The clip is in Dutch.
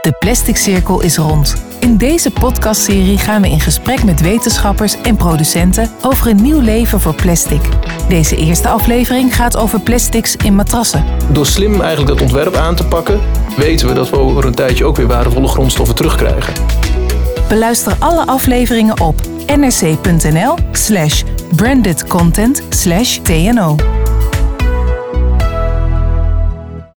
De Plastic Cirkel is rond. In deze podcastserie gaan we in gesprek met wetenschappers en producenten over een nieuw leven voor plastic. Deze eerste aflevering gaat over plastics in matrassen. Door slim eigenlijk dat ontwerp aan te pakken, weten we dat we over een tijdje ook weer waardevolle grondstoffen terugkrijgen. Beluister alle afleveringen op nrc.nl slash brandedcontent slash tno.